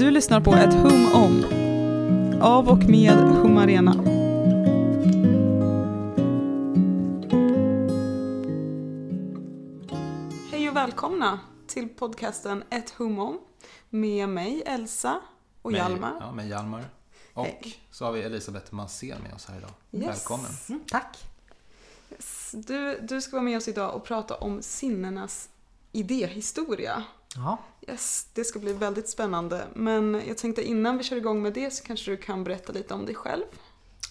Du lyssnar på ett hum om. Av och med Humarena. Hej och välkomna till podcasten Ett hum om. Med mig Elsa och Hjalmar. Ja, med Hjalmar. Och Hej. så har vi Elisabeth Mansén med oss här idag. Yes. Välkommen. Mm, tack. Yes. Du, du ska vara med oss idag och prata om sinnenas idéhistoria. Ja, Yes, det ska bli väldigt spännande. Men jag tänkte innan vi kör igång med det så kanske du kan berätta lite om dig själv.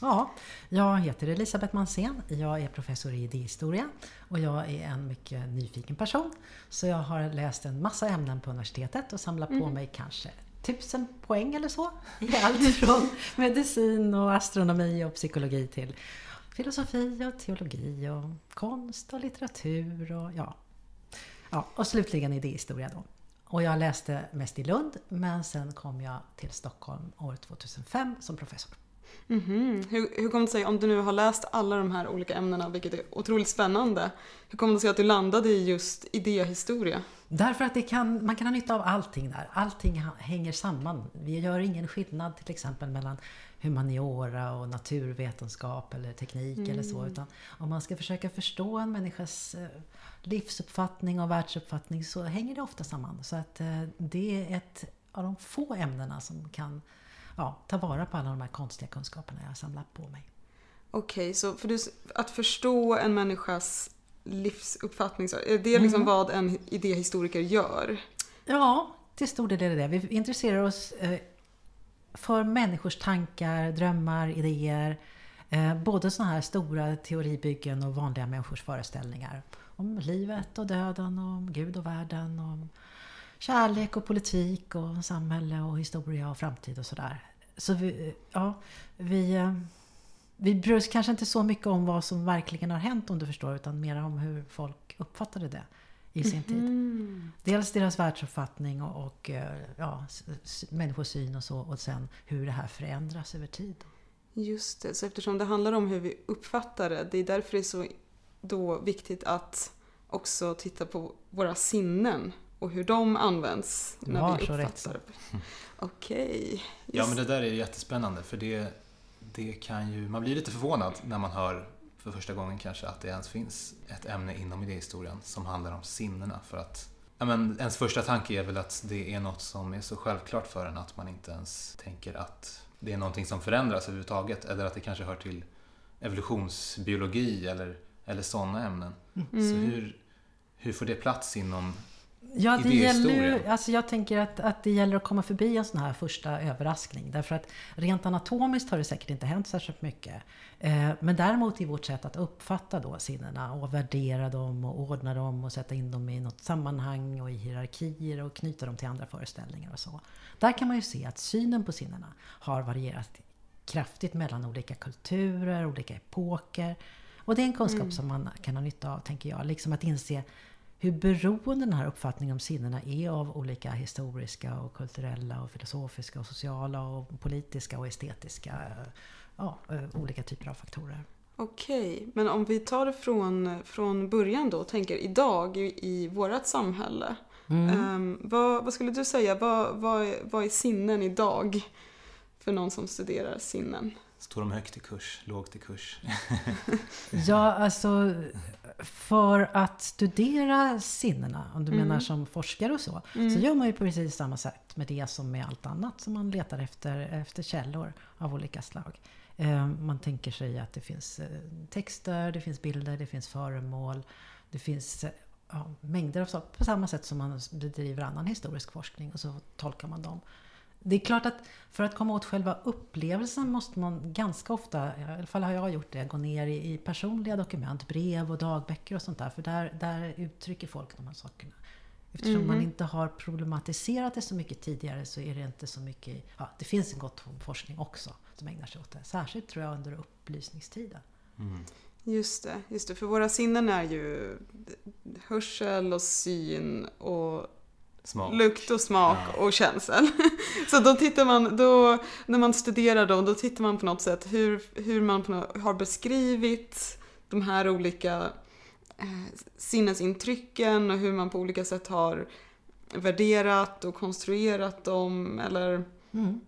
ja, jag heter Elisabeth Mansén. Jag är professor i idéhistoria och jag är en mycket nyfiken person. Så jag har läst en massa ämnen på universitetet och samlat på mig kanske tusen poäng eller så. I allt från medicin och astronomi och psykologi till filosofi och teologi och konst och litteratur och ja. Ja och slutligen idéhistoria då. Och jag läste mest i Lund men sen kom jag till Stockholm år 2005 som professor. Mhm. Hur, hur kom det sig, om du nu har läst alla de här olika ämnena, vilket är otroligt spännande, hur kom det sig att du landade i just idéhistoria? Därför att det kan, man kan ha nytta av allting där. Allting hänger samman. Vi gör ingen skillnad till exempel mellan humaniora och naturvetenskap eller teknik eller så. Utan om man ska försöka förstå en människas eh, livsuppfattning och världsuppfattning så hänger det ofta samman. Så att eh, det är ett av de få ämnena som kan ja, ta vara på alla de här konstiga kunskaperna jag har samlat på mig. Okej, så för du, att förstå en människas livsuppfattning, så är det liksom vad en idéhistoriker gör? Ja, till stor del är det det. Vi intresserar oss eh, för människors tankar, drömmar, idéer. Eh, både sådana här stora teoribyggen och vanliga människors föreställningar. Om livet och döden, och om Gud och världen, och om kärlek och politik och samhälle och historia och framtid och sådär. Så vi, ja, vi, eh, vi bryr oss kanske inte så mycket om vad som verkligen har hänt om du förstår, utan mer om hur folk uppfattade det i sin tid. Mm. Dels deras världsuppfattning och, och eh, ja, människosyn och så och sen hur det här förändras över tid. Just det, så eftersom det handlar om hur vi uppfattar det, det är därför det är så då viktigt att också titta på våra sinnen och hur de används Du när vi uppfattar det. Okej. Ja, Just- men det där är jättespännande för det, det kan ju... Man blir lite förvånad när man hör för första gången kanske att det ens finns ett ämne inom idéhistorien som handlar om sinnena. För att ja, men ens första tanke är väl att det är något som är så självklart för en att man inte ens tänker att det är någonting som förändras överhuvudtaget. Eller att det kanske hör till evolutionsbiologi eller, eller sådana ämnen. Så Mm. hur, hur får det plats inom Ja, det gäller ju, alltså jag tänker att, att det gäller att komma förbi en sån här första överraskning. Därför att rent anatomiskt har det säkert inte hänt särskilt mycket. Eh, men däremot i vårt sätt att uppfatta då sinnena och värdera dem och ordna dem och sätta in dem i något sammanhang och i hierarkier och knyta dem till andra föreställningar och så. Där kan man ju se att synen på sinnena har varierat kraftigt mellan olika kulturer, olika epoker. Och det är en kunskap som man kan ha nytta av, tänker jag. Liksom att inse hur beroende den här uppfattningen om sinnena är av olika historiska och kulturella och filosofiska och sociala och politiska och estetiska ja, eh, olika typer av faktorer. Okej, men om vi tar det från, från början då och tänker idag i, i vårt samhälle. Mm. Ehm, vad, vad skulle du säga, vad, vad, vad är sinnen idag? För någon som studerar sinnen. Står de högt i kurs, lågt i kurs? Ja, alltså för att studera sinnena, om du Mm. menar som forskare och så, så gör man ju på precis samma sätt med det som med allt annat som man letar efter, efter källor av olika slag. Eh, Man tänker sig att det finns eh, texter, det finns bilder, det finns föremål, det finns eh, ja, mängder av saker. På samma sätt som man bedriver annan historisk forskning och så tolkar man dem. Det är klart att för att komma åt själva upplevelsen måste man ganska ofta, i alla fall har jag gjort det, gå ner i, i personliga dokument, brev och dagböcker och sånt där. För där, där uttrycker folk de här sakerna. Eftersom man inte har problematiserat det så mycket tidigare så är det inte så mycket... Ja, det finns en gott om forskning också som ägnar sig åt det. Särskilt tror jag under upplysningstiden. Mm. Just det, just det, för våra sinnen är ju hörsel och syn och Smak. lukt och smak Ja. och känsel. Så då tittar man, då, när man studerar dem, då tittar man på något sätt hur, hur man på något, har beskrivit de här olika eh, sinnesintrycken och hur man på olika sätt har värderat och konstruerat dem eller Mm.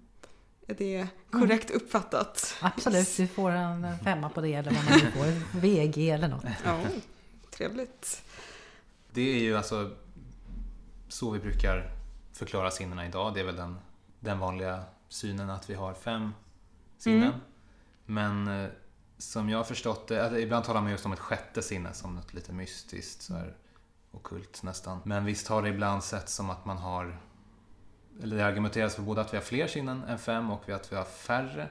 är det korrekt uppfattat? Absolut, du får en femma på det eller vad man nu får. VG eller något. Ja, trevligt. Det är ju alltså så vi brukar förklara sinnena idag. Det är väl den, den vanliga synen att vi har fem sinnen. Mm. Men eh, som jag har förstått det, ibland talar man just om ett sjätte sinne som något lite mystiskt, så här, okult nästan. Men visst har det ibland sett som att man har, eller det argumenteras för både att vi har fler sinnen än fem och att vi har färre.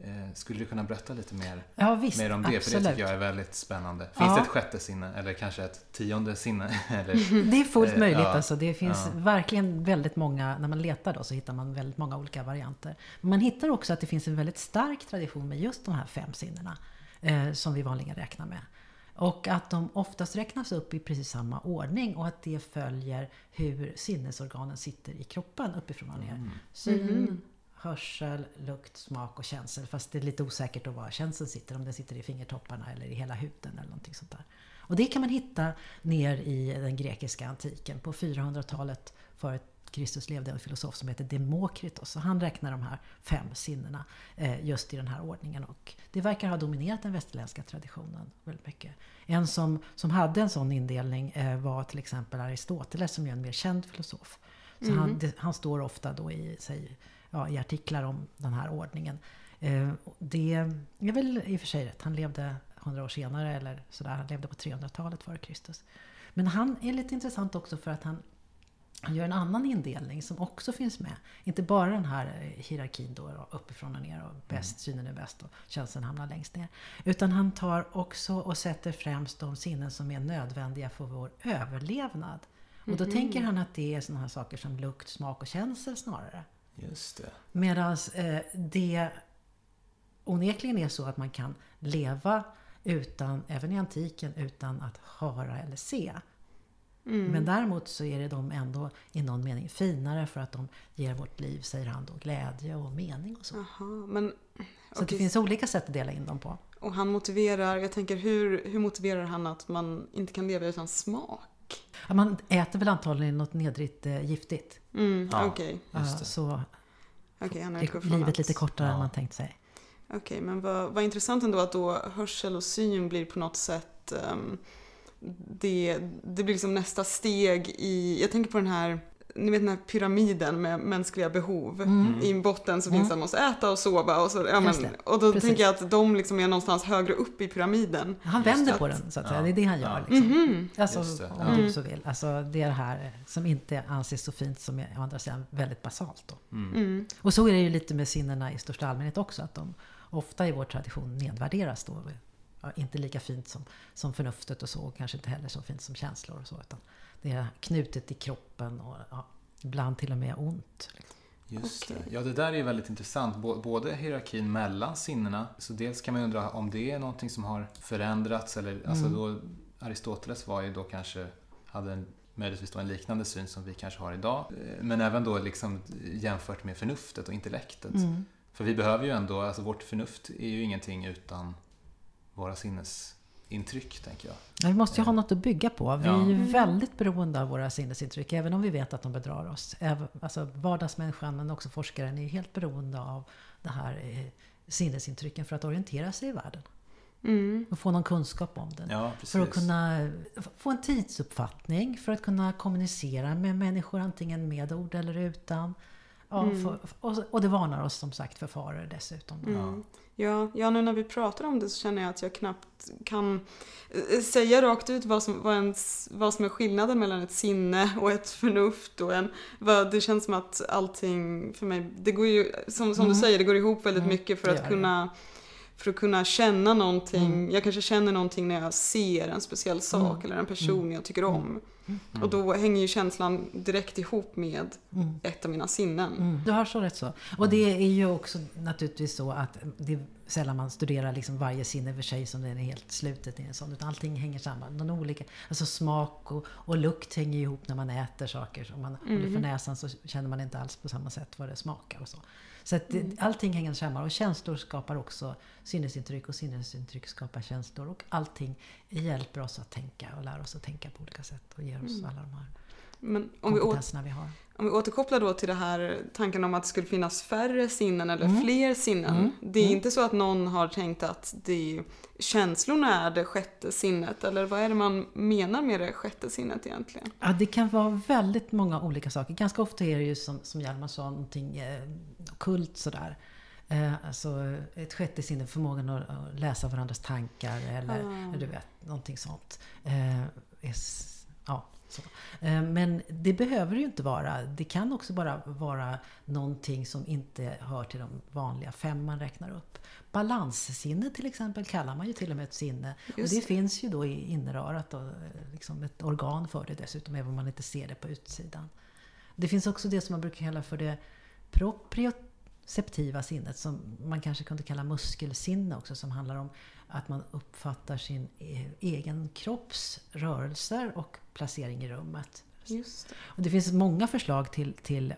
Eh, skulle du kunna berätta lite mer, Ja visst, mer om det? För det absolut. tycker jag är väldigt spännande. Finns Ja. det ett sjätte sinne eller kanske ett tionde sinne? eller, Det är fullt Eh, möjligt. ja, Alltså. Det finns ja. verkligen väldigt många, när man letar då så hittar man väldigt många olika varianter. Men man hittar också att det finns en väldigt stark tradition med just de här fem sinnena. Eh, som vi vanligen räknar med. Och att de oftast räknas upp i precis samma ordning och att det följer hur sinnesorganen sitter i kroppen uppifrån och ner. Mm. Hörsel, lukt, smak och känsel. Fast det är lite osäkert var känseln sitter. Om den sitter i fingertopparna eller i hela huden eller någonting sånt där. Och det kan man hitta ner i den grekiska antiken. På 400-talet före Kristus levde en filosof som heter Demokritos. Och han räknar de här fem sinnena eh, just i den här ordningen. Och det verkar ha dominerat den västerländska traditionen väldigt mycket. En som, som hade en sån indelning eh, var till exempel Aristoteles som är en mer känd filosof. Så han, det, han står ofta då i, säg, ja, i artiklar om den här ordningen. Eh, det är väl i och för sig rätt. Han levde 100 år senare eller sådär. Han levde på 300-talet före Kristus. Men han är lite intressant också för att han, han gör en annan indelning som också finns med. Inte bara den här hierarkin då, uppifrån och ner och bäst, synen är bäst och känslan hamnar längst ner. Utan han tar också och sätter främst de sinnen som är nödvändiga för vår överlevnad. Och då tänker han att det är sådana här saker som lukt, smak och känsel snarare. Just det. Medan eh, det onekligen är så att man kan leva utan, även i antiken, utan att höra eller se. Men däremot så är det de ändå i någon mening finare för att de ger vårt liv, säger han då, glädje och mening och så. Jaha, men... Så det finns olika sätt att dela in dem på. Och han motiverar, jag tänker hur, hur motiverar han att man inte kan leva utan smak? Ja, Man äter väl antagligen något nedrigt eh, giftigt. Mm, Ja. Okej, Just det. så han från livet att... lite kortare än Ja. man tänkt sig. Okej, men vad, vad intressant ändå att då hörsel och syn blir på något sätt ehm, det, det blir liksom nästa steg i, jag tänker på den här, ni vet den här pyramiden med mänskliga behov. Mm. I botten så Mm. finns det att man måste äta och sova och så, ja, men, det. och då Precis. tänker jag att de liksom är någonstans högre upp i pyramiden. Han vänder det. på den så att säga. Ja. Det är det han gör. Liksom. Mhm. Alltså, Just det, om ja. du så vill. Alltså, det är det här som inte anses så fint som är å andra sidan väldigt basalt. Då. Mm. Mm. Och så är det ju lite med sinnena i största allmänhet också. Att de ofta i vår tradition nedvärderas då. Ja, inte lika fint som, som förnuftet och så. Och kanske inte heller så fint som känslor och så. Utan det är knutet i kroppen och ja, ibland till och med ont. Just Okej. det. Ja, det där är ju väldigt intressant. Bå- Både hierarkin mellan sinnena, så dels kan man undra om det är någonting som har förändrats eller alltså Mm. då Aristoteles var ju då kanske, hade en, möjligtvis då en liknande syn som vi kanske har idag. Men även då liksom jämfört med förnuftet och intellektet. Mm. För vi behöver ju ändå, alltså vårt förnuft är ju ingenting utan våra sinnesintryck, tänker jag. Ja, vi måste ju ha något att bygga på. Vi Ja. är ju väldigt beroende av våra sinnesintryck, även om vi vet att de bedrar oss. Alltså vardagsmänniskan, men också forskaren, är helt beroende av det här eh, sinnesintrycken för att orientera sig i världen. Mm. Och få någon kunskap om den. Ja. För att kunna få en tidsuppfattning, för att kunna kommunicera med människor antingen med ord eller utan. Mm. för, och, och det varnar oss som sagt för faror dessutom. Mm. Ja, ja, nu när vi pratar om det så känner jag att jag knappt kan eh, säga rakt ut vad som, vad, ens, vad som är skillnaden mellan ett sinne och ett förnuft. Och en, vad, det känns som att allting för mig, det går ju, som, som Mm. du säger, det går ihop väldigt Mm, mycket för att gör det. För att kunna känna någonting. Mm. Jag kanske känner någonting när jag ser en speciell sak Mm. eller en person Mm. jag tycker om. Mm. Och då hänger ju känslan direkt ihop med Mm. ett av mina sinnen. Mm. Du har så rätt så. Och det är ju också naturligtvis så att det är sällan man studerar liksom varje sinne för sig som den är helt slutet i en sån. Utan allting hänger samman. De olika, alltså smak och, och lukt hänger ihop när man äter saker. Om man håller för näsan så känner man inte alls på samma sätt vad det smakar och så. Så att det, allting hänger samman. Och känslor skapar också sinnesintryck och sinnesintryck skapar känslor. Och allting hjälper oss att tänka och lära oss att tänka på olika sätt och ger oss alla de här Men om vi, vi har. om vi återkopplar då till det här tanken om att det skulle finnas färre sinnen eller Mm. fler sinnen. Mm. Det är Mm. inte så att någon har tänkt att det, känslorna är det sjätte sinnet. Eller vad är det man menar med det sjätte sinnet egentligen? Ja, det kan vara väldigt många olika saker. Ganska ofta är det ju som, som Hjalmar sa, någonting eh, kult sådär. Eh, alltså ett sjätte sinne, förmågan att, att läsa varandras tankar eller Ah. du vet, någonting sånt. Eh, är ja, så. Eh, men det behöver ju inte vara. Det kan också bara vara någonting som inte hör till de vanliga fem man räknar upp. Balanssinne till exempel kallar man ju till och med ett sinne. och Just det det. finns ju då i innerörat och liksom ett organ för det dessutom, även om man inte ser det på utsidan. Det finns också det som man brukar kalla för det proprioceptiva sinnet, som man kanske kunde kalla muskelsinne också, som handlar om att man uppfattar sin e- egen kropps rörelser och placering i rummet. Just det. Och det finns många förslag till, till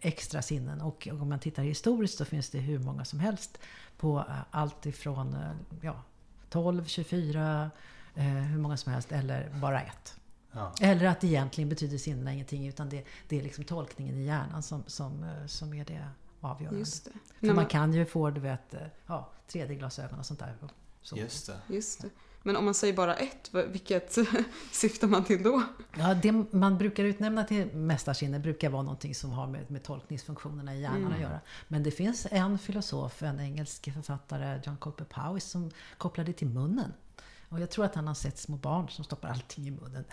extra sinnen och om man tittar historiskt så finns det hur många som helst på allt ifrån ja, 12, 24, eh, hur många som helst eller bara ett. Ja. Eller att egentligen betyder sinnena ingenting utan det, det är liksom tolkningen i hjärnan som, som, som är det avgörande. Just det. För man man- kan ju få du vet, eh, ja, 3D-glasögon och sånt där. Och Så. Just det. Just det. Men om man säger bara ett, vilket syftar man till då? Ja, det man brukar utnämna till mästarsinne brukar vara någonting som har med, med tolkningsfunktionerna i hjärnan Mm. att göra. Men det finns en filosof, en engelsk författare, John Colper Powys, som kopplar det till munnen. Och jag tror att han har sett små barn som stoppar allting i munnen.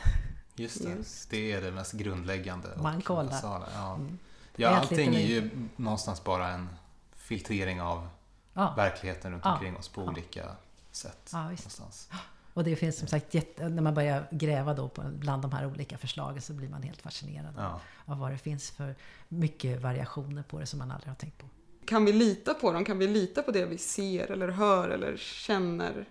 Just det. Just. Det är det mest grundläggande. och Man kollar. Ja. Mm. Ja, allting är ju någonstans bara en filtrering av Ja, verkligheten runt Ja. omkring oss på Ja. olika sätt. Ja, visst. någonstans. och det finns som sagt, jätte, när man börjar gräva då på, bland de här olika förslagen så blir man helt fascinerad Ja. av vad det finns för mycket variationer på det som man aldrig har tänkt på. Kan vi lita på dem? Kan vi lita på det vi ser eller hör eller känner?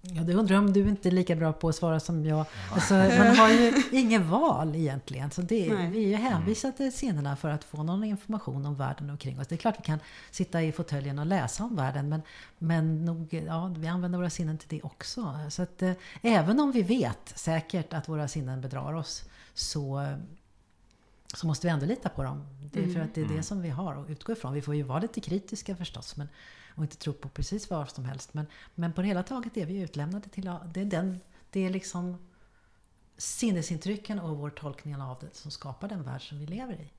Ja, det undrar om du inte är lika bra på att svara som jag. Alltså, man har ju ingen val egentligen. Så det, vi är ju hänvisade till sinnena för att få någon information om världen omkring oss. Det är klart vi kan sitta i fåtöljen och läsa om världen men, men nog, ja, vi använder våra sinnen till det också. Så att, eh, även om vi vet säkert att våra sinnen bedrar oss så, så måste vi ändå lita på dem. Det är för Mm. att det är det Mm. som vi har att utgå ifrån. Vi får ju vara lite kritiska förstås men, och inte tro på precis vad som helst. Men, men på det hela taget är vi utlämnade till det är, den, det är liksom sinnesintrycken och vår tolkning av det som skapar den värld som vi lever i.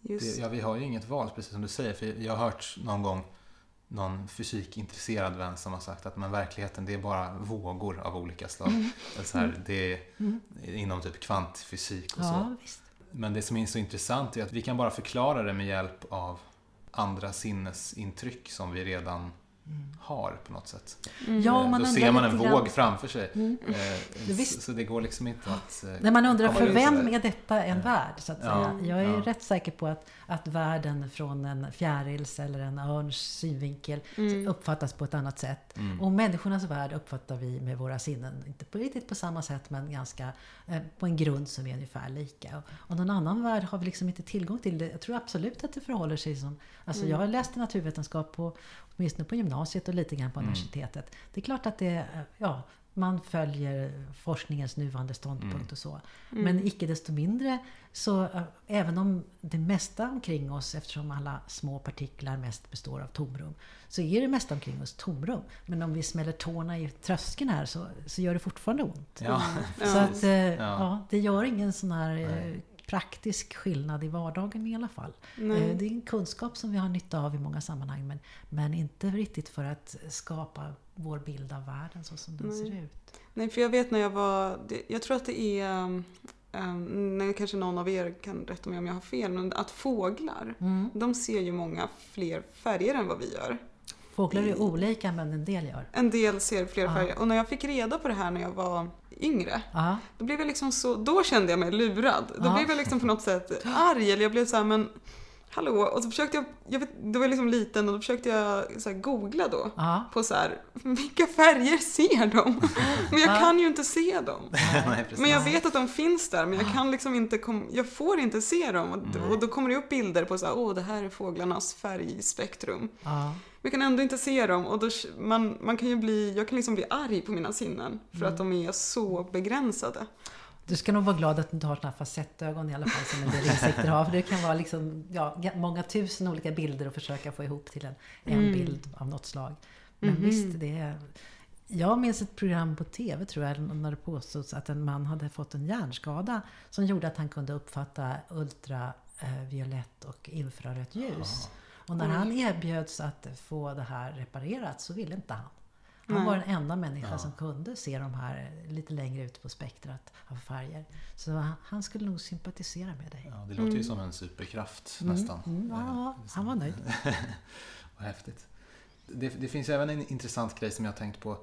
Just Det, ja, vi har ju inget val, precis som du säger. För jag har hört någon gång någon fysikintresserad vän som har sagt att men verkligheten det är bara vågor av olika slag. Eller Så här, det är Mm. inom typ kvantfysik och så. Ja, visst. Men det som är så intressant är att vi kan bara förklara det med hjälp av andra sinnesintryck som vi redan har på något sätt. Mm. Ja, om man Då undrar ser man en lite grann- våg framför sig. Mm. Eh. Så det går liksom inte att... eh, När man undrar för vem är detta en Ja. värld? Så att Ja, säga. Jag är ja. rätt säker på att, att världen från en fjärils eller en örns synvinkel Mm. uppfattas på ett annat sätt. Mm. Och människornas värld uppfattar vi med våra sinnen, inte på riktigt på samma sätt men ganska eh, på en grund som är ungefär lika. Och, och någon annan värld har vi liksom inte tillgång till. Det. Jag tror absolut att det förhåller sig som... Alltså Mm. jag har läst naturvetenskap på, åtminstone på gymnasiet och lite grann på Mm. universitetet. Det är klart att det, ja, man följer forskningens nuvarande ståndpunkt Mm. och så. Mm. Men icke desto mindre så även om det mesta omkring oss, eftersom alla små partiklar mest består av tomrum, så är det mesta omkring oss tomrum. Men om vi smäller tårna i tröskeln här så, så gör det fortfarande ont. Ja, Ja. Så att, eh, ja. det gör ingen sån här eh, Nej. Praktisk skillnad i vardagen i alla fall. Nej. Eh, Det är en kunskap som vi har nytta av i många sammanhang men, men inte riktigt för att skapa vår bild av världen så som den Nej. ser ut. Nej, för jag vet när jag var... Jag tror att det är... Um, um, nej, kanske någon av er kan rätta mig om jag har fel, men att fåglar, Mm. de ser ju många fler färger än vad vi gör. Fåglar är olika men en del gör. En del ser fler Ja. färger. Och när jag fick reda på det här när jag var yngre, Ja. då blev jag liksom så... Då kände jag mig lurad. Då Ja. blev jag liksom på något sätt arg, eller jag blev så här, men... Hallå? Och så försökte jag... jag vet, då var jag liksom liten och då försökte jag så googla då. Ja. På så här, vilka färger ser de? Men jag Ja. kan ju inte se dem. Nej. Men jag vet att de finns där men jag kan liksom inte kom, jag får inte se dem. Och, och då kommer det upp bilder på så här, åh det här är fåglarnas färgspektrum. Ja. Men jag kan ändå inte se dem och då, man, man kan ju bli, jag kan liksom bli arg på mina sinnen för Mm. att de är så begränsade. Du ska nog vara glad att du inte har här facettögon i alla fall som en del insekter har. För det kan vara liksom, ja, många tusen olika bilder och försöka få ihop till en, en Mm. bild av något slag. Men Mhm. visst, det är... Jag minns ett program på TV tror jag, när det påstods att en man hade fått en hjärnskada som gjorde att han kunde uppfatta ultraviolett och infrarött ljus. Och när han erbjöds att få det här reparerat så ville inte han. Han Nej. var den enda människa Ja. som kunde se de här lite längre ut på spektrat av färger. Så han- han skulle nog sympatisera med dig. Ja, det låter ju som en superkraft nästan. Mm, ja, Eh, han var nöjd. Vad häftigt. Det, det finns även en intressant grej som jag har tänkt på.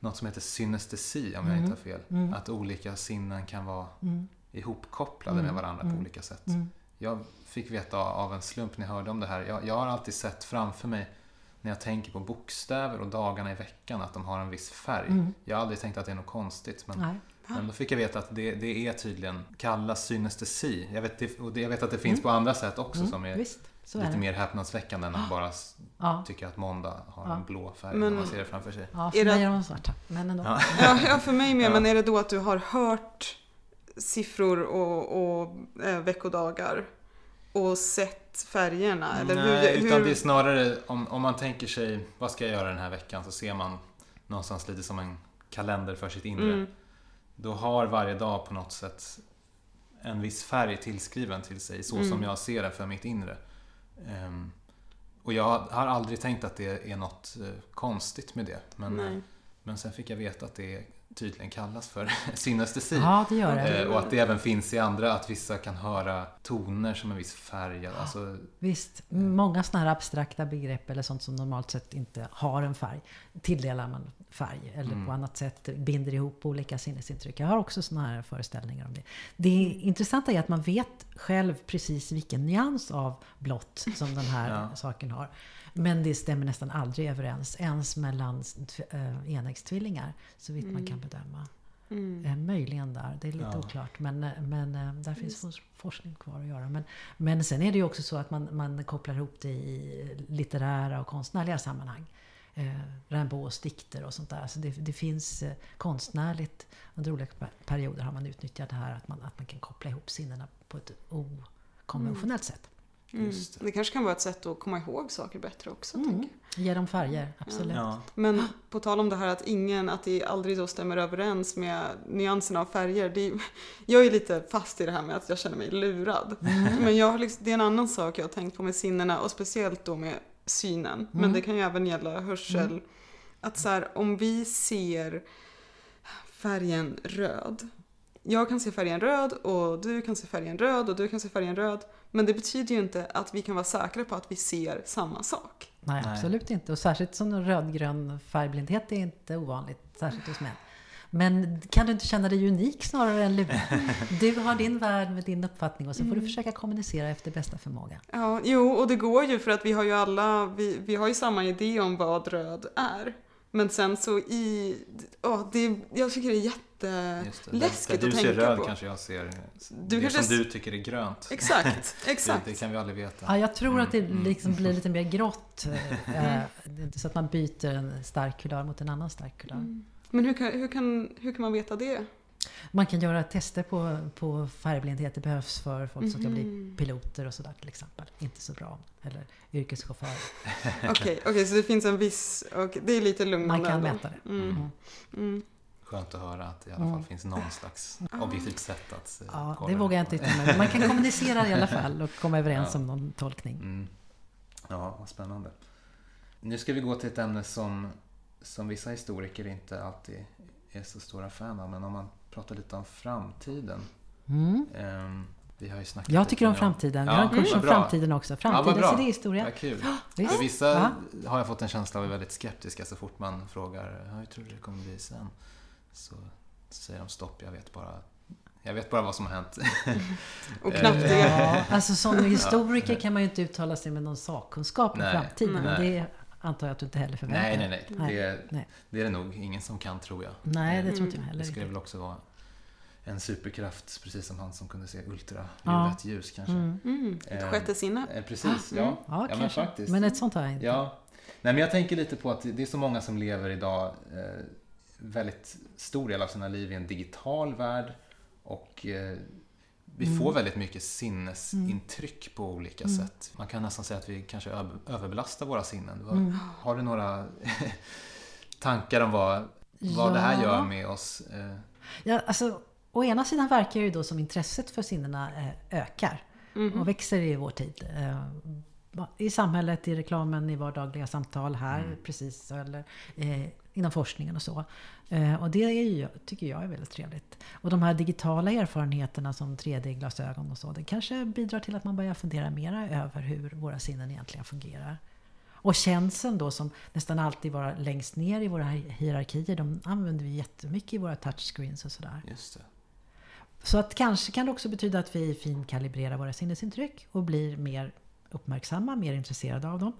Något som heter synestesi om jag Mm. inte har fel. Mm. Att olika sinnen kan vara Mm, ihopkopplade Mm. med varandra Mm. på olika sätt. mm, Jag fick veta av en slump när jag hörde om det här. Jag, jag har alltid sett framför mig när jag tänker på bokstäver och dagarna i veckan att de har en viss färg. mm. Jag har aldrig tänkt att det är något konstigt. Men, Nej. men då fick jag veta att det, det är tydligen kallas synestesi. Jag vet, det, och det, jag vet att det finns Mm. på andra sätt också Mm, som är Visst, så är lite det. mer häpnadsväckande än att bara s- Ja, tycka att måndag har Ja. en blå färg Men- när man ser det framför sig. ja Är för det- mig är de svarta. Men ändå. Ja. Ja, för mig med. Ja. Men är det då att du har hört siffror och, och eh, veckodagar och sett färgerna? Eller Nej, hur, utan hur... det är snarare om, om man tänker sig vad ska jag göra den här veckan så ser man någonstans lite som en kalender för sitt inre. Mm. Då har varje dag på något sätt en viss färg tillskriven till sig så Mm. som jag ser det för mitt inre. Ehm, och jag har aldrig tänkt att det är något eh, konstigt med det. Men, Nej. men sen fick jag veta att det tydligen kallas för synestesi. Ja, det gör det. Eh, och att det även finns i andra, att vissa kan höra toner som en viss färg. Alltså, Visst, många sådana här abstrakta begrepp eller sånt som normalt sett inte har en färg tilldelar man färg eller Mm. på annat sätt binder ihop olika sinnesintryck. Jag har också sådana här föreställningar om det. Det intressanta är att man vet själv precis vilken nyans av blått som den här Ja. saken har. Men det stämmer nästan aldrig överens, ens mellan äh, enäggstvillingar, så vitt man kan bedöma. Mm. Eh, möjligen där, det är lite Ja. oklart. Men, eh, men där finns fors- forskning kvar att göra. Men, men sen är det ju också så att man, man kopplar ihop det i litterära och konstnärliga sammanhang. Eh, Rimbaud's dikter och sånt där. Så det, det finns eh, konstnärligt, under olika per- perioder har man utnyttjat det här att man, att man kan koppla ihop sinnena på ett okonventionellt sätt. Mm. Just Det. det. kanske kan vara ett sätt att komma ihåg saker bättre också. Mm. Ge dem färger, absolut. ja. Men på tal om det här att ingen, att det aldrig då stämmer överens med nyanserna av färger. Det är, jag är lite fast i det här med att jag känner mig lurad. Mm. Men jag har liksom, det är en annan sak jag har tänkt på med sinnena och speciellt då med synen. Men Mm. det kan ju även gälla hörsel. Att så här, om vi ser färgen röd. Jag kan se färgen röd och du kan se färgen röd och du kan se färgen röd. Men det betyder ju inte att vi kan vara säkra på att vi ser samma sak. Nej, absolut inte. Och särskilt som rödgrön färgblindhet är inte ovanligt, särskilt hos män. Men kan du inte känna dig unik snarare än lurad? Du har din värld med din uppfattning och så får du försöka kommunicera efter bästa förmåga. Ja, jo, och det går ju för att vi har ju alla, vi, vi har ju samma idé om vad röd är. Men sen så i, åh, det, jag tycker det är det. jätteläskigt att du ser tänka röd på. kanske jag ser Du det kanske som du tycker är grönt. Exakt, Det, exakt. det kan vi aldrig veta. Ja, jag tror att det Mm, mm. liksom blir lite mer grått. eh, eh, så att man byter en stark kulör mot en annan stark kulör. Mm. Men hur kan, hur, kan, hur kan man veta det? Man kan göra tester på, på färgblindhet. Det behövs för folk som ska bli Mhm. piloter och sådär till exempel. Inte så bra. Eller yrkeschaufförer. Okej, okej, så det finns en viss, och det är lite lugnande Man kan ändå. mäta det. Mm. Mm. Mm. Skönt att höra att det i alla Mm. fall finns någon slags objektivt sätt att eh, Ja, det vågar jag inte yttra mig Man kan kommunicera i alla fall och komma överens Ja. om någon tolkning. Mm. Ja, vad spännande. Nu ska vi gå till ett ämne som, som vissa historiker inte alltid är så stora fan av. Men om man pratar lite om framtiden. Mm. Ehm, vi har ju snackat Jag tycker om nu framtiden. Vi Ja, har en kurs om framtiden också. Framtidens bra. idéhistoria. Vad kul. Visst. För vissa Ja. har jag fått en känsla av är väldigt skeptiska så fort man frågar "Ja, hur tror du det kommer bli sen? Så säger de stopp, jag vet bara, jag vet bara vad som har hänt. Och Eh, knappt det. Ja, alltså som historiker kan man ju inte uttala sig med någon sakkunskap om framtiden. nej. Det antar jag att du inte heller förväntar nej, dig. nej, nej. Nej, Det, är, nej. det är det nog ingen som kan tror jag. Nej, det tror inte jag heller. Det skulle väl också vara en superkraft, precis som han som kunde se ultraviolett Ja. ljus kanske. Mm. Mm. Ett Eh, sjätte sinne. Eh, precis, Mm. ja. Ja, men faktiskt. Men ett sånt har jag inte. Ja. Nej, men jag tänker lite på att det är så många som lever idag eh, väldigt stor del av sina liv i en digital värld Och eh, vi får väldigt mycket sinnesintryck på olika sätt. Man kan nästan säga att vi kanske överbelastar våra sinnen. Vad- Har du några tankar om vad, vad det här Ja. gör med oss? Eh, Ja, alltså, å ena sidan verkar det ju då som intresset för sinnena eh, ökar och växer i vår tid. Eh, I samhället, i reklamen, i vardagliga samtal här, precis, eller inom forskningen och så. Eh, och det är ju, tycker jag är väldigt trevligt. Och de här digitala erfarenheterna som 3D-glasögon och så, det kanske bidrar till att man börjar fundera mera över hur våra sinnen egentligen fungerar. Och känseln då som nästan alltid var längst ner i våra hierarkier, de använder vi jättemycket i våra touchscreens och sådär. just det. Så att kanske kan det också betyda att vi finkalibrerar våra sinnesintryck och blir mer uppmärksamma, mer intresserade av dem.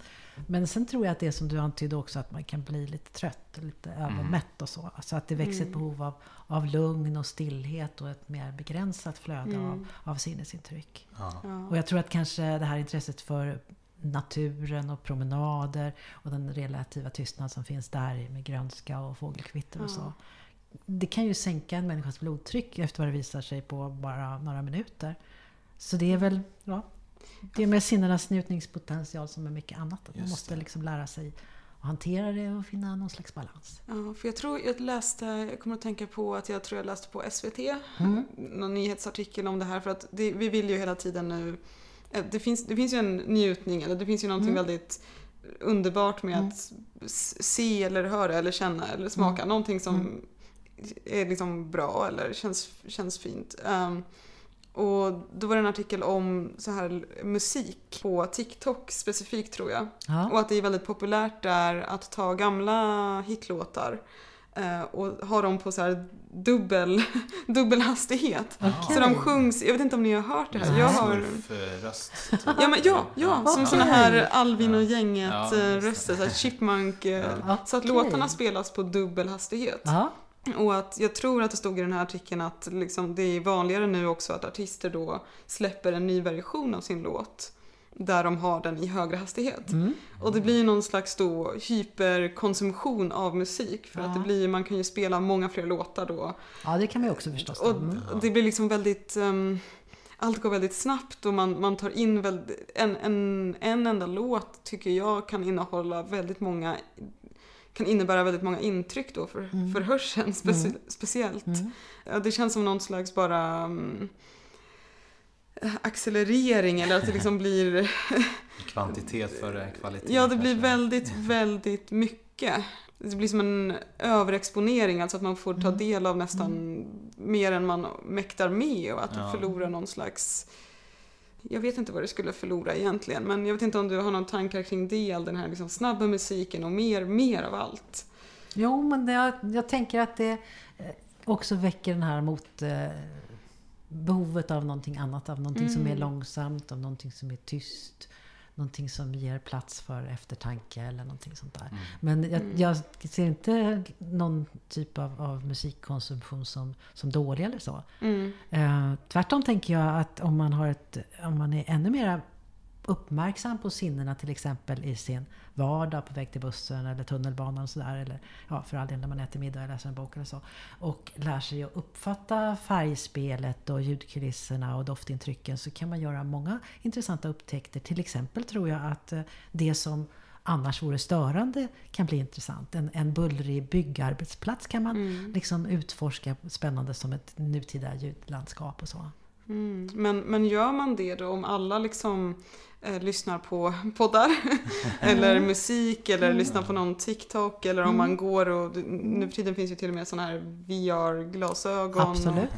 Men sen tror jag att det som du antydde också att man kan bli lite trött, lite övermätt och så. Alltså att det växer ett behov av, av lugn och stillhet och ett mer begränsat flöde av, av sinnesintryck. Ja. Och jag tror att kanske det här intresset för naturen och promenader och den relativa tystnad som finns där med grönska och fågelkvitter och så. Det kan ju sänka en människas blodtryck efter vad det visar sig på bara några minuter. Så det är väl, ja, det är med sinnenas njutningspotential som med mycket annat. Att man måste liksom lära sig att hantera det och finna någon slags balans. Ja, för jag tror jag läste, jag kommer att tänka på att jag tror jag läste på SVT, Mm. någon nyhetsartikel om det här för att det, vi vill ju hela tiden nu, eh, det finns, det finns ju en njutning, eller det finns ju någonting Mm. väldigt underbart med att s- se eller höra eller känna eller smaka Mm. någonting som är liksom bra eller känns, känns fint. Ehm, och då var det en artikel om så här musik på TikTok specifikt tror jag. Ja. Och att det är väldigt populärt där att ta gamla hitlåtar eh, och ha dem på så här dubbel, dubbel hastighet. Okej. Så de sjungs, jag vet inte om ni har hört det här. Jag har... Smurf-röst. Ja, men, ja, ja, som Okej. såna här Alvin och Ja. Ja, gänget just eh, röster, så här chipmunk. eh, Ja. Så att låtarna spelas på dubbel hastighet. Ja. Och att jag tror att det stod i den här artikeln att liksom, det är vanligare nu också att artister då släpper en ny version av sin låt där de har den i högre hastighet. Mm. Och det blir någon slags då hyperkonsumtion av musik för att det Ja. blir, man kan ju spela många fler låtar då. ja, det kan man ju också förstås. Och Mm. det blir liksom väldigt, ehm, allt går väldigt snabbt och man, man tar in väldigt, en, en, en enda låt tycker jag kan innehålla väldigt många kan innebära väldigt många intryck då för, Mm. för hörseln speci- Mm. speciellt. Mm. Ja, det känns som någon slags bara um, accelerering eller att det liksom blir Kvantitet före kvalitet. Ja, det blir kanske. väldigt, väldigt mycket. Det blir som en överexponering, alltså att man får ta Mm. del av nästan mer än man mäktar med och att Ja. du förlorar någon slags... Jag vet inte vad du skulle förlora egentligen, men jag vet inte om du har någon tankar kring det, all den här liksom snabba musiken och mer, mer av allt. Jo, men jag, jag tänker att det eh, också väcker den här mot eh, behovet av någonting annat, av någonting som är Mm. långsamt, av någonting som är tyst. Någonting som ger plats för eftertanke eller någonting sånt där. Mm. Men jag, Mm. jag ser inte någon typ av, av musikkonsumtion som, som dålig eller så. Mm. Eh, tvärtom tänker jag att om man, har ett, om man är ännu mer uppmärksam på sinnena till exempel i sin vardag på väg till bussen eller tunnelbanan och sådär. Eller ja, för all del när man äter middag eller läser en bok eller så. Och lär sig att uppfatta färgspelet och ljudkulisserna och doftintrycken så kan man göra många intressanta upptäckter. Till exempel tror jag att eh, det som annars vore störande kan bli intressant. En, en bullrig byggarbetsplats kan man Mm. liksom utforska spännande som ett nutida ljudlandskap och så. Mm. Men, men gör man det då om alla liksom eh, lyssnar på poddar eller musik eller Mm. lyssnar på någon TikTok eller om man går och nu för tiden finns ju till och med sådana här VR-glasögon. Absolut.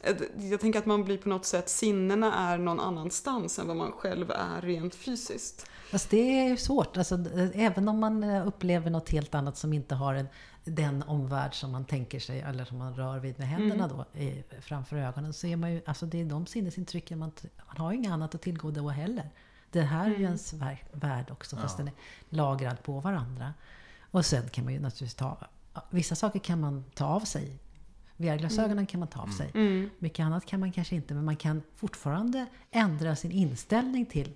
Och, eh, jag tänker att man blir på något sätt, sinnena är någon annanstans än vad man själv är rent fysiskt. Fast det är ju svårt. Alltså, även om man eh, upplever något helt annat som inte har en, den omvärld som man tänker sig eller som man rör vid med händerna Mm. då, i, framför ögonen så är man ju, alltså det är de sinnesintrycken man, man har ju inget annat att tillgå då heller. Det här är ju Mm. ens vär, värld också fast Ja. den är lagrad på varandra. Och sen kan man ju naturligtvis ta, vissa saker kan man ta av sig. VR-glasögonen kan man ta av sig. Mm. Mycket annat kan man kanske inte, men man kan fortfarande ändra sin inställning till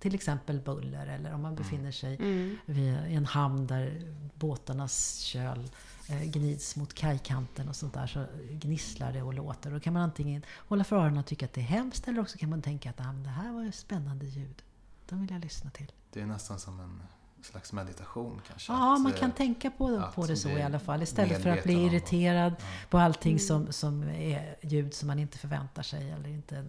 till exempel buller eller om man befinner sig Mm. vid en hamn där båtarnas köl eh, gnids mot kajkanten och sånt där så gnisslar det och låter. Då kan man antingen hålla för öronen och tycka att det är hemskt eller också kan man tänka att ah, det här var ju spännande ljud. De vill jag lyssna till. Det är nästan som en slags meditation kanske. Ja, att, man eh, kan tänka på, på det så i alla fall. Istället för att bli irriterad ja. på allting Mm. som, som är ljud som man inte förväntar sig eller inte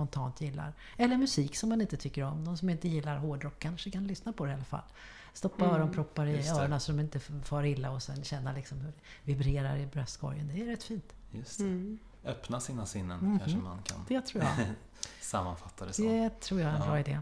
spontant gillar. Eller musik som man inte tycker om. De som inte gillar hårdrock kanske kan lyssna på det i alla fall. Stoppa Mm, öronproppar i öronen så de inte far illa och sen känna liksom hur det vibrerar i bröstkorgen. Det är rätt fint. Just det. Mm. Öppna sina sinnen Mhm. kanske man kan Det tror jag. sammanfatta det som. Det tror jag är en Ja. bra idé.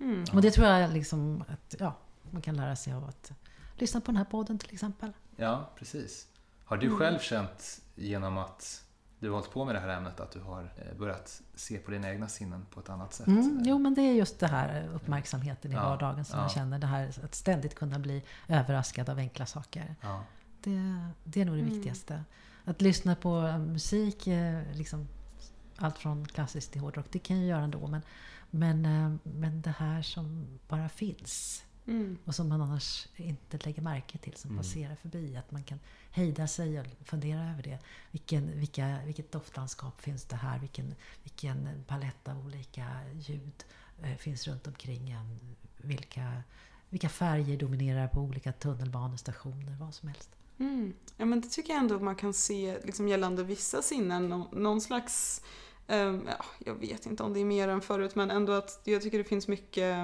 Mm. Och det tror jag liksom att ja, man kan lära sig av att lyssna på den här podden till exempel. Ja, precis. Har du Mm. själv känt genom att du har hållit på med det här ämnet att du har eh, börjat se på dina egna sinnen på ett annat sätt? Mm, jo, men det är just det här uppmärksamheten i Ja, vardagen som ja. man känner. Det här att ständigt kunna bli överraskad av enkla saker. Ja. Det, det är nog det Mm. viktigaste. Att lyssna på musik, eh, liksom, allt från klassiskt till hårdrock, det kan jag göra ändå. Men, men, eh, men det här som bara finns Mm. och som man annars inte lägger märke till, som Mm. passerar förbi. Att man kan hejda sig och fundera över det. Vilken, vilka, vilket doftlandskap finns det här? Vilken, vilken palett av olika ljud eh, finns runt omkring en? Vilka, vilka färger dominerar på olika tunnelbanestationer? Vad som helst. Mm. Ja men det tycker jag ändå man kan se liksom gällande vissa sinnen. Nå- Någon slags, ehm, ja, jag vet inte om det är mer än förut men ändå att jag tycker det finns mycket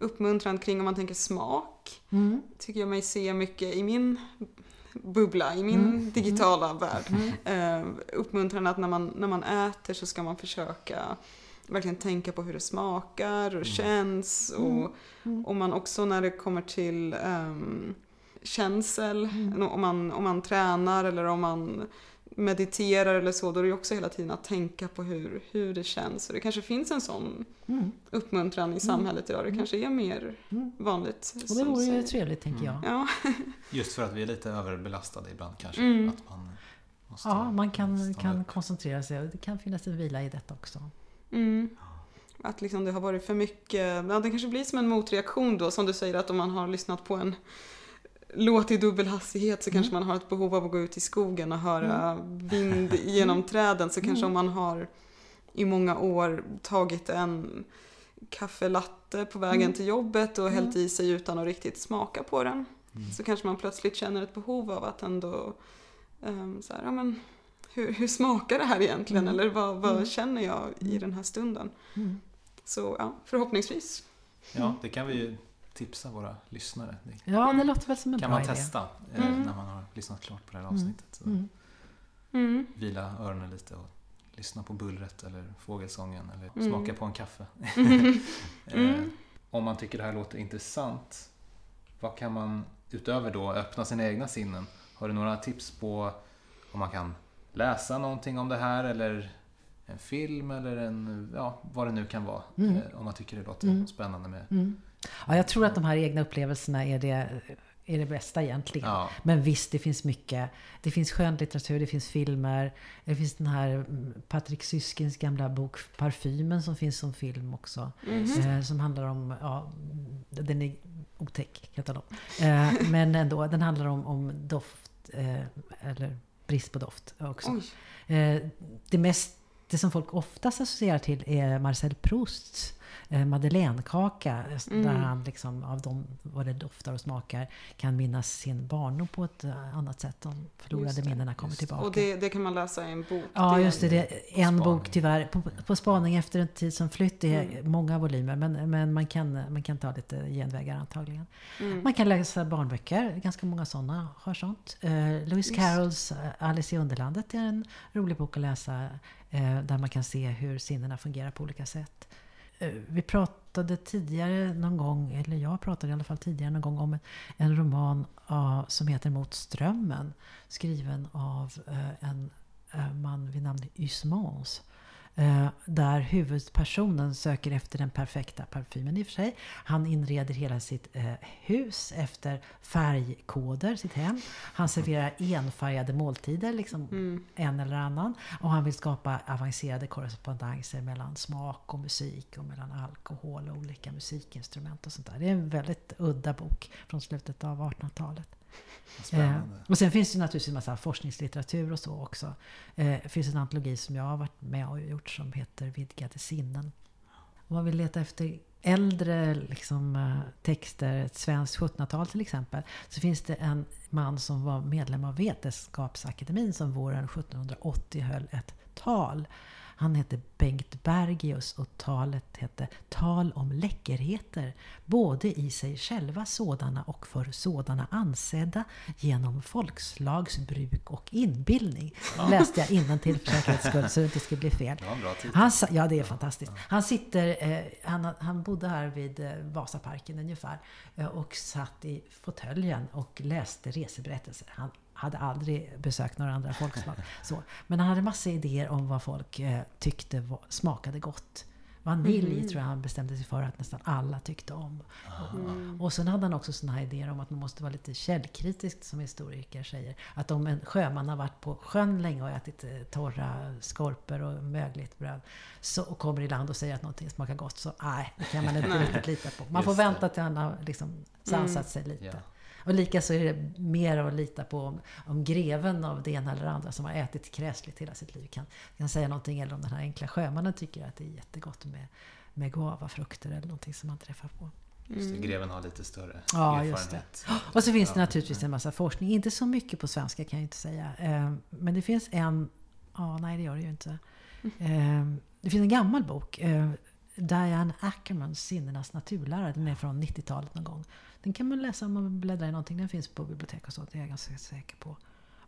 uppmuntran kring om man tänker smak. Mm. Tycker jag mig se mycket i min bubbla, i min Mm. digitala värld. Mm. Eh, uppmuntran att när man, när man äter så ska man försöka verkligen tänka på hur det smakar och Mm. känns. Mm. Och, Mm. och man också när det kommer till um, känsel, Mm. om, man, om man tränar eller om man mediterar eller så, då är det också hela tiden att tänka på hur, hur det känns. Så det kanske finns en sån Mm. uppmuntran i samhället idag. Det Mm. kanske är mer Mm. vanligt. Och det vore ju säger. trevligt, tänker jag. Mm. Ja. Just för att vi är lite överbelastade ibland kanske. Mm. Att man måste Ja, man kan, kan upp. koncentrera sig och det kan finnas en vila i detta också. Mm. Att liksom det har varit för mycket, ja, det kanske blir som en motreaktion då som du säger att om man har lyssnat på en låt i dubbel hastighet så Mm. kanske man har ett behov av att gå ut i skogen och höra vind genom träden. Så kanske Mm. om man har i många år tagit en kaffelatte på vägen Mm. till jobbet och hällt Mm. i sig utan att riktigt smaka på den. Mm. Så kanske man plötsligt känner ett behov av att ändå um, så här, ja, men, hur, hur smakar det här egentligen? Mm. Eller vad, vad Mm. känner jag i den här stunden? Mm. Så ja, förhoppningsvis. Ja, det kan vi ju tipsa våra lyssnare. Det Ja, det låter väl som en kan bra man idé. testa eh, Mm. när man har lyssnat klart på det här Mm. avsnittet. Mm. Mm. Vila öronen lite och lyssna på bullret eller fågelsången eller Mm. smaka på en kaffe. Eh, om man tycker det här låter intressant, vad kan man utöver då öppna sina egna sinnen? Har du några tips på om man kan läsa någonting om det här eller en film eller en, ja, vad det nu kan vara. Mm. Eh, om man tycker det låter Mm. spännande med. Mm. Ja, jag tror att de här egna upplevelserna är det, är det bästa egentligen. Ja, Men visst, det finns mycket. Det finns skönlitteratur, det finns filmer. Det finns den här mm, Patrik Syskins gamla bok Parfymen som finns som film också. Mhm. Eh, som handlar om, ja, den är otäck katalog. Eh, men ändå, den handlar om, om doft, eh, eller brist på doft också. Oj. Det, mest, det som folk oftast associerar till är Marcel Prousts eh, madeleinekaka. Mm. Där han liksom, av dem, vad det doftar och smakar, kan minnas sin barndom på ett eh, annat sätt. De förlorade det, minnena kommer det. tillbaka. Och det, det kan man läsa i en bok. Ja, är just det. det en Spaning. bok tyvärr. På, på spaning efter en tid som flytt. Det är Mm. många volymer. Men, men man, kan, man kan ta lite genvägar antagligen. Mm. Man kan läsa barnböcker. Ganska många sådana har sånt. Eh, Lewis. Carrolls eh, Alice i Underlandet är en rolig bok att läsa. Eh, där man kan se hur sinnena fungerar på olika sätt. Eh, vi pratade tidigare någon gång, eller jag pratade i alla fall tidigare någon gång om en, roman som heter Mot strömmen. Skriven av eh, en eh, man vid namn Usmans. Eh, där huvudpersonen söker efter den perfekta parfymen i och för sig. Han inreder hela sitt eh, hus efter färgkoder, sitt hem. Han serverar enfärgade måltider, liksom Mm. en eller annan. Och han vill skapa avancerade korrespondenser mellan smak och musik och mellan alkohol och olika musikinstrument och sånt där. Det är en väldigt udda bok från slutet av 1800-talet. Eh, och sen finns det naturligtvis en massa forskningslitteratur och så också. Eh, det finns en antologi som jag har varit med och gjort som heter Vidgade sinnen. Om man vill leta efter äldre liksom, eh, texter, ett svenskt 1700-tal till exempel, så finns det en man som var medlem av Vetenskapsakademin som våren 1780 höll ett tal. Han hette Bengt Bergius och talet hette Tal om läckerheter, både i sig själva sådana och för sådana ansedda genom folkslagsbruk och inbildning. Läste jag innantill för säkerhets skull så det inte skulle bli fel. Han, ja, det är fantastiskt. Han, sitter, eh, han, han bodde här vid eh, Vasaparken ungefär eh, och satt i fåtöljen och läste reseberättelser. Han hade aldrig besökt några andra folkslag. Så. Men han hade massa idéer om vad folk eh, tyckte var, smakade gott. Vanilj tror jag han bestämde sig för att nästan alla tyckte om. Och, och sen hade han också såna här idéer om att man måste vara lite källkritisk som historiker säger. Att om en sjöman har varit på sjön länge och ätit eh, torra skorpor och mögligt bröd så, och kommer i land och säger att någonting smakar gott så nej, det kan man inte riktigt lita på. Man får det. vänta till han har liksom sansat sig lite. Ja. Och likaså är det mer att lita på om, om greven av det ena eller andra som har ätit kräsligt hela sitt liv kan, kan säga någonting. Eller om den här enkla sjömannen tycker att det är jättegott med, med guavafrukter eller någonting som man träffar på. Just det, greven har lite större Ja, just det. erfarenhet. Och så finns det naturligtvis en massa forskning. Inte så mycket på svenska kan jag inte säga. Eh, Men det finns en... Ja, nej det gör det ju inte. Eh, Det finns en gammal bok. eh, Diane Ackermans Sinnenas naturlära. Den är från 90-talet någon gång. Den kan man läsa om man bläddrar i någonting. Den finns på bibliotek och så. Det är jag ganska säker på.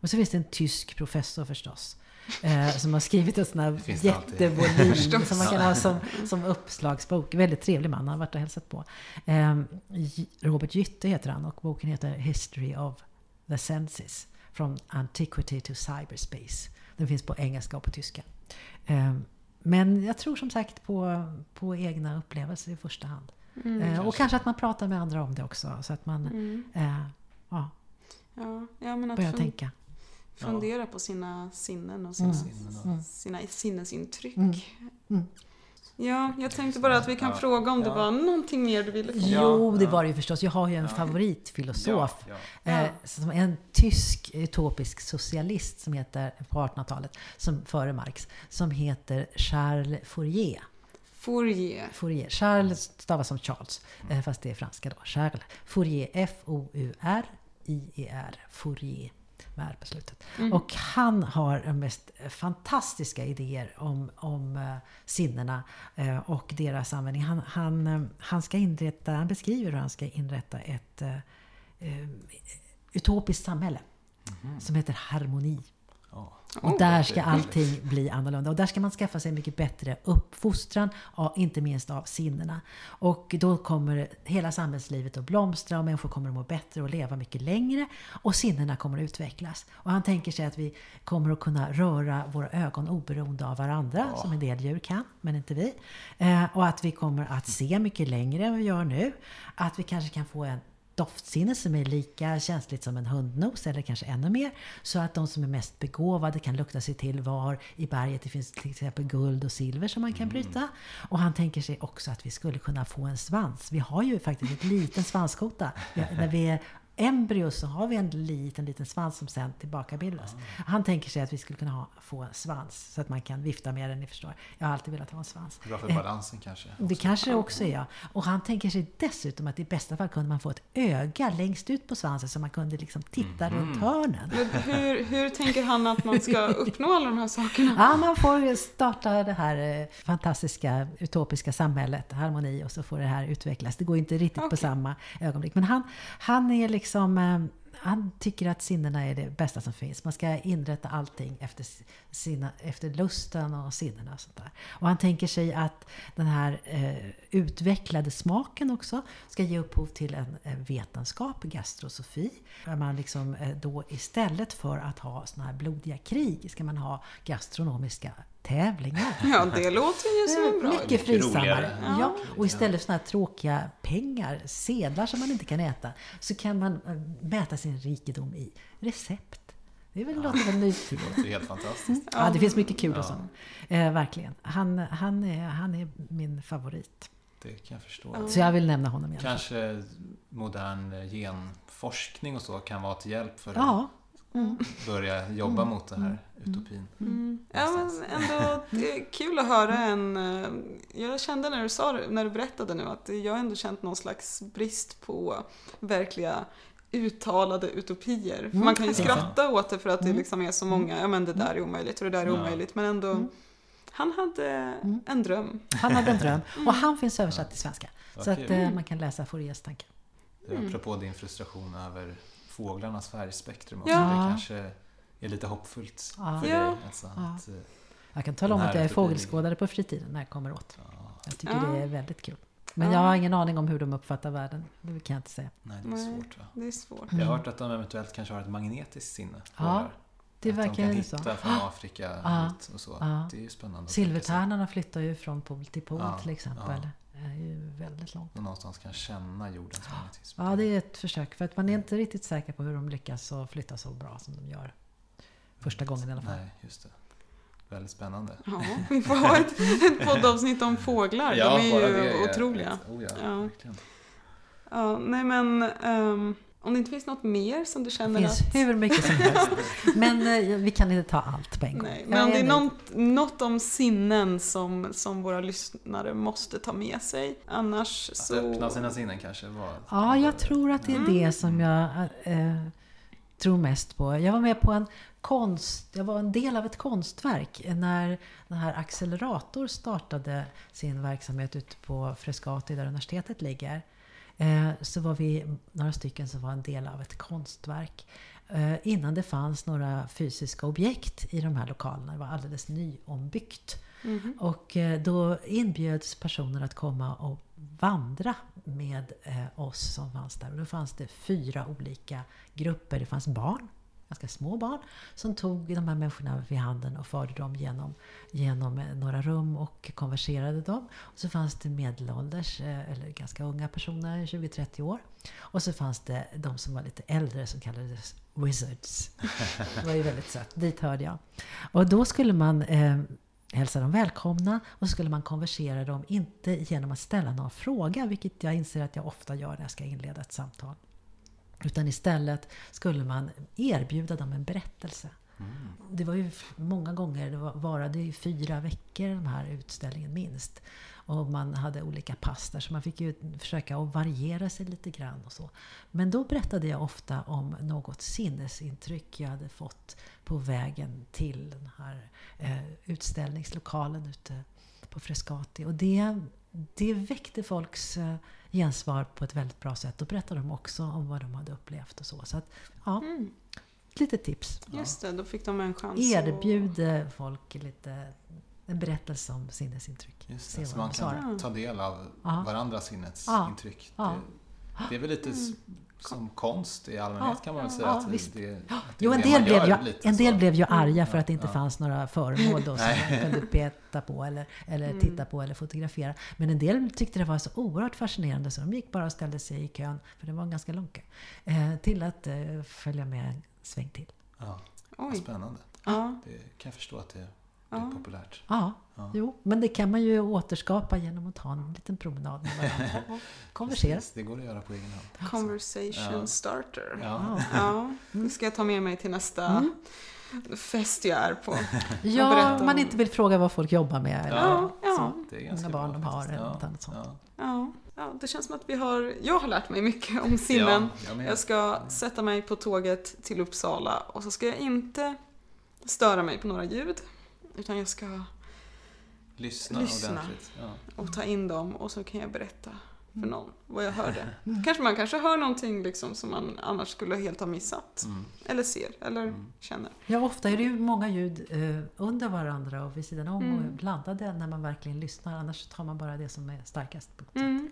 Och så finns det en tysk professor förstås. Eh, som har skrivit en sån här jättevolym som man kan ha som, som uppslagsbok. Väldigt trevlig man. Han har varit och hälsat på. Eh, Robert Gytte heter han och boken heter History of the Senses. From Antiquity to Cyberspace. Den finns på engelska och på tyska. Eh, Men jag tror som sagt på, på egna upplevelser i första hand. Eh, Och kanske att man pratar med andra om det också. Så att man Mm. eh, ja, Ja, ja, men att börjar fun- tänka. fundera på sina sinnen och sina, Mm. Sinnen och- sina sinnesintryck. Mm. Mm. Ja, jag tänkte bara att vi kan Ja. fråga om det Ja. var någonting mer du ville fråga. Jo, det var det ju förstås. Jag har ju en Ja. favoritfilosof. Ja, ja. Eh, som en tysk utopisk socialist som heter, på 1800-talet, som, före Marx, som heter Charles Fourier. Fourier. Fourier. Charles stavas som Charles, eh, fast det är franska då. Charles Fourier. F-O-U-R-I-E-R. Fourier. Med R på slutet. Och han har de mest fantastiska idéer om, om eh, sinnena eh, och deras användning. Han, han, han, ska inrätta, han beskriver hur han ska inrätta ett eh, utopiskt samhälle som heter harmoni. Ja. Och där ska allting bli annorlunda. Och där ska man skaffa sig mycket bättre uppfostran, ja, inte minst av sinnena. Och då kommer hela samhällslivet att blomstra och människor kommer att må bättre och leva mycket längre. Och sinnena kommer att utvecklas. Och han tänker sig att vi kommer att kunna röra våra ögon oberoende av varandra, som en del djur kan, men inte vi. Eh, och att vi kommer att se mycket längre än vi gör nu. Att vi kanske kan få en doftsinne som är lika känsligt som en hundnos eller kanske ännu mer. Så att de som är mest begåvade kan lukta sig till var i berget det finns till exempel guld och silver som man kan bryta. Och han tänker sig också att vi skulle kunna få en svans. Vi har ju faktiskt en liten svanskota. När vi embryo så har vi en liten, liten svans som sen tillbakabildas. Han tänker sig att vi skulle kunna ha, få en svans så att man kan vifta med den, ni förstår. Jag har alltid velat ha en svans. Bra för Eh, balansen kanske. det kanske det också är ja. Och han tänker sig dessutom att i bästa fall kunde man få ett öga längst ut på svansen så man kunde liksom titta runt hörnen. Men hur, hur tänker han att man ska uppnå alla de här sakerna? Ja, man får starta det här eh, fantastiska utopiska samhället, harmoni, och så får det här utvecklas. Det går inte riktigt på Okej. samma ögonblick. Men han, han är liksom liksom, eh, han tycker att sinnena är det bästa som finns. Man ska inrätta allting efter, sina, efter lusten och sinnena. Och, sånt där. och han tänker sig att den här eh, utvecklade smaken också ska ge upphov till en, en vetenskap, gastrosofi. Där man liksom, eh, då istället för att ha såna här blodiga krig ska man ha gastronomiska tävlingar. Ja, det låter ju som en bra Mycket frisammare. roligare. Ja, och istället för såna här tråkiga pengar, sedlar som man inte kan äta, så kan man eh, mäta sin rikedom i recept. Det väl, låter väl nutid. Det är helt fantastiskt. Ja, det finns mycket kul och Ja. så. Eh, verkligen. Han, han, är, han är min favorit. Det kan jag förstå. Så jag vill nämna honom. Kanske modern genforskning och så kan vara till hjälp för att Ja, mm. börja jobba mot det här utopin. Mm. Ja, men ändå, det är kul att höra en... eh, Jag kände när du sa när du berättade nu att jag har ändå känt någon slags brist på verkliga uttalade utopier. För Mm, man kan ju skratta åt det för att det Mm. liksom är så många, ja men det där är omöjligt och det där är omöjligt. Men ändå, Mm. han hade en dröm. han hade en dröm. Och han finns översatt till svenska. Så att eh, man kan läsa Fouriers tankar. Mm. Apropå din frustration över fåglarnas färgspektrum också. Ja. Det kanske är lite hoppfullt Ja. för Ja. dig. Alltså, Ja. att, eh, Jag kan tala om att jag är fågelskådare på fritiden när jag kommer åt. ja, Jag tycker Ja. det är väldigt kul. Men Ja. jag har ingen aning om hur de uppfattar världen. Det kan jag inte säga. nej, det är svårt va? Det är svårt. Jag har hört att de eventuellt kanske har ett magnetiskt sinne. Ja, fåglar. Det att verkar de kan ju hitta så. från Afrika Ja. hit och så. Ja. Det är ju spännande. Silvertärnorna flyttar ju från pol till pol Ja, till exempel. Ja. Det är ju väldigt långt. Och någonstans kan känna jordens magnetism. Ja, det är ett försök. För att man är inte riktigt säker på hur de lyckas att flytta så bra som de gör. Första gången i alla fall. Nej, just det. Väldigt spännande. Ja, vi får ha ett, ett poddavsnitt om fåglar. De är ju det är otroliga. ett- Oh ja, Ja. verkligen. Ja, nej men ehm, om det inte finns något mer som du Det känner finns att... hur mycket som helst. Men eh, vi kan inte ta allt på en gång. Nej, Jag men om det är något, något om sinnen som, som våra lyssnare måste ta med sig. Annars Att så... öppna sina sinnen kanske var... Ja, jag tror att det är det som jag eh, tror mest på. Jag var med på en konst, jag var en del av ett konstverk när den här Accelerator startade sin verksamhet ute på Frescati där universitetet ligger. Eh, så var vi några stycken som var en del av ett konstverk. Eh, innan det fanns några fysiska objekt i de här lokalerna. Det var alldeles nyombyggt. Mhm. Och eh, då inbjöds personer att komma och vandra med oss som fanns där. Och då fanns det fyra olika grupper. Det fanns barn, ganska små barn, som tog de här människorna vid handen och förde dem genom, genom eh, några rum och konverserade dem. Och så fanns det medelålders, eh, eller ganska unga personer, 20-30 år. Och så fanns det de som var lite äldre som kallades wizards. Det var ju väldigt sött. Dit hörde jag. Och då skulle man eh, hälsa dem välkomna och så skulle man konversera dem, inte genom att ställa någon fråga, vilket jag inser att jag ofta gör när jag ska inleda ett samtal. Utan istället skulle man erbjuda dem en berättelse. Mm. Det var ju många gånger, det var- varade ju fyra veckor den här utställningen minst. Och man hade olika pass där, så man fick ju försöka att variera sig lite grann och så. Men då berättade jag ofta om något sinnesintryck jag hade fått på vägen till den här eh, utställningslokalen ute på Frescati. Och det, det väckte folks eh, gensvar på ett väldigt bra sätt. Då berättade de också om vad de hade upplevt och så. Så att, ja, Mm, ett litet tips. just det, då fick de en chans. Erbjuder folk lite en berättelse om sinnesintryck. Just det, så man kan ta del av Ja. varandras sinnets Ja. Det, det är väl lite s- som konst i allmänhet Ja. kan man väl säga. Ja, att visst. det, att det Jo, är en det del, blev ju, lite en del så. blev ju arga för att det inte ja. fanns några föremål då som man kunde peta på eller, eller Mm. titta på eller fotografera. Men en del tyckte det var så oerhört fascinerande så de gick bara och ställde sig i kön, för det var en ganska lång kö, eh, till att eh, följa med en sväng till. Ja, Oj. spännande. Ja, Det kan jag förstå att det är ja. populärt. Ja, Ja. jo, men det kan man ju återskapa genom att ta en liten promenad med varandra och konversera. Precis, det går att göra på egen hand. Conversation Ja. starter. Ja. Ja, det ska jag ta med mig till nästa Mm. fest jag är på. Ja, om man inte vill fråga vad folk jobbar med. Eller Ja, ja. så. Det är ganska Många barn bra de har eller Ja, något annat sånt. Ja. Ja, ja, det känns som att vi har, jag har lärt mig mycket om sinnen. Ja, jag. Jag ska sätta mig på tåget till Uppsala och så ska jag inte störa mig på några ljud. Utan jag ska Lyssna, Lyssna. ordentligt. Ja. och ta in dem och så kan jag berätta för någon, vad jag hörde. Kanske man kanske hör någonting liksom som man annars skulle helt ha missat. Mm. Eller ser, eller känner. Ja, ofta är det ju många ljud eh, under varandra och vid sidan om Mm. och blandade när man verkligen lyssnar. Annars tar man bara det som är starkast. På. Mm.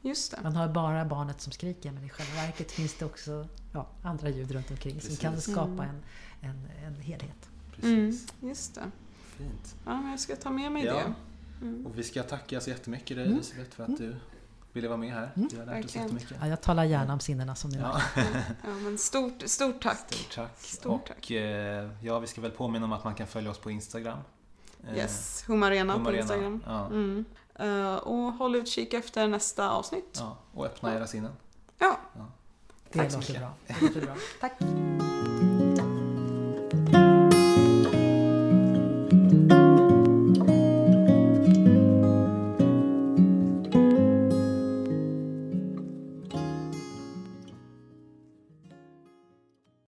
Just det. Man hör bara barnet som skriker men i själva verket finns det också ja, andra ljud runt omkring som kan Precis. skapa Mm. en, en, en helhet. Mm. Precis. Just det. Fint. Ja, men jag ska ta med mig Ja. det. Mm. Och vi ska tacka så jättemycket dig Mm. Elisabeth för att du ville vara med här. Mm. Vi har lärt oss jättemycket. Ja, jag talar gärna om sinnena som ni Ja. märker. Ja, men stort, stort tack. Stort tack. Stort och tack. eh, ja, vi ska väl påminna om att man kan följa oss på Instagram. Eh, Yes, Humarena på Humarena. Instagram. Ja. Mm. Eh, och håll utkik efter nästa avsnitt. Ja, och öppna era sinnen. Ja, Det Tack så mycket. bra. Det låter bra. Tack!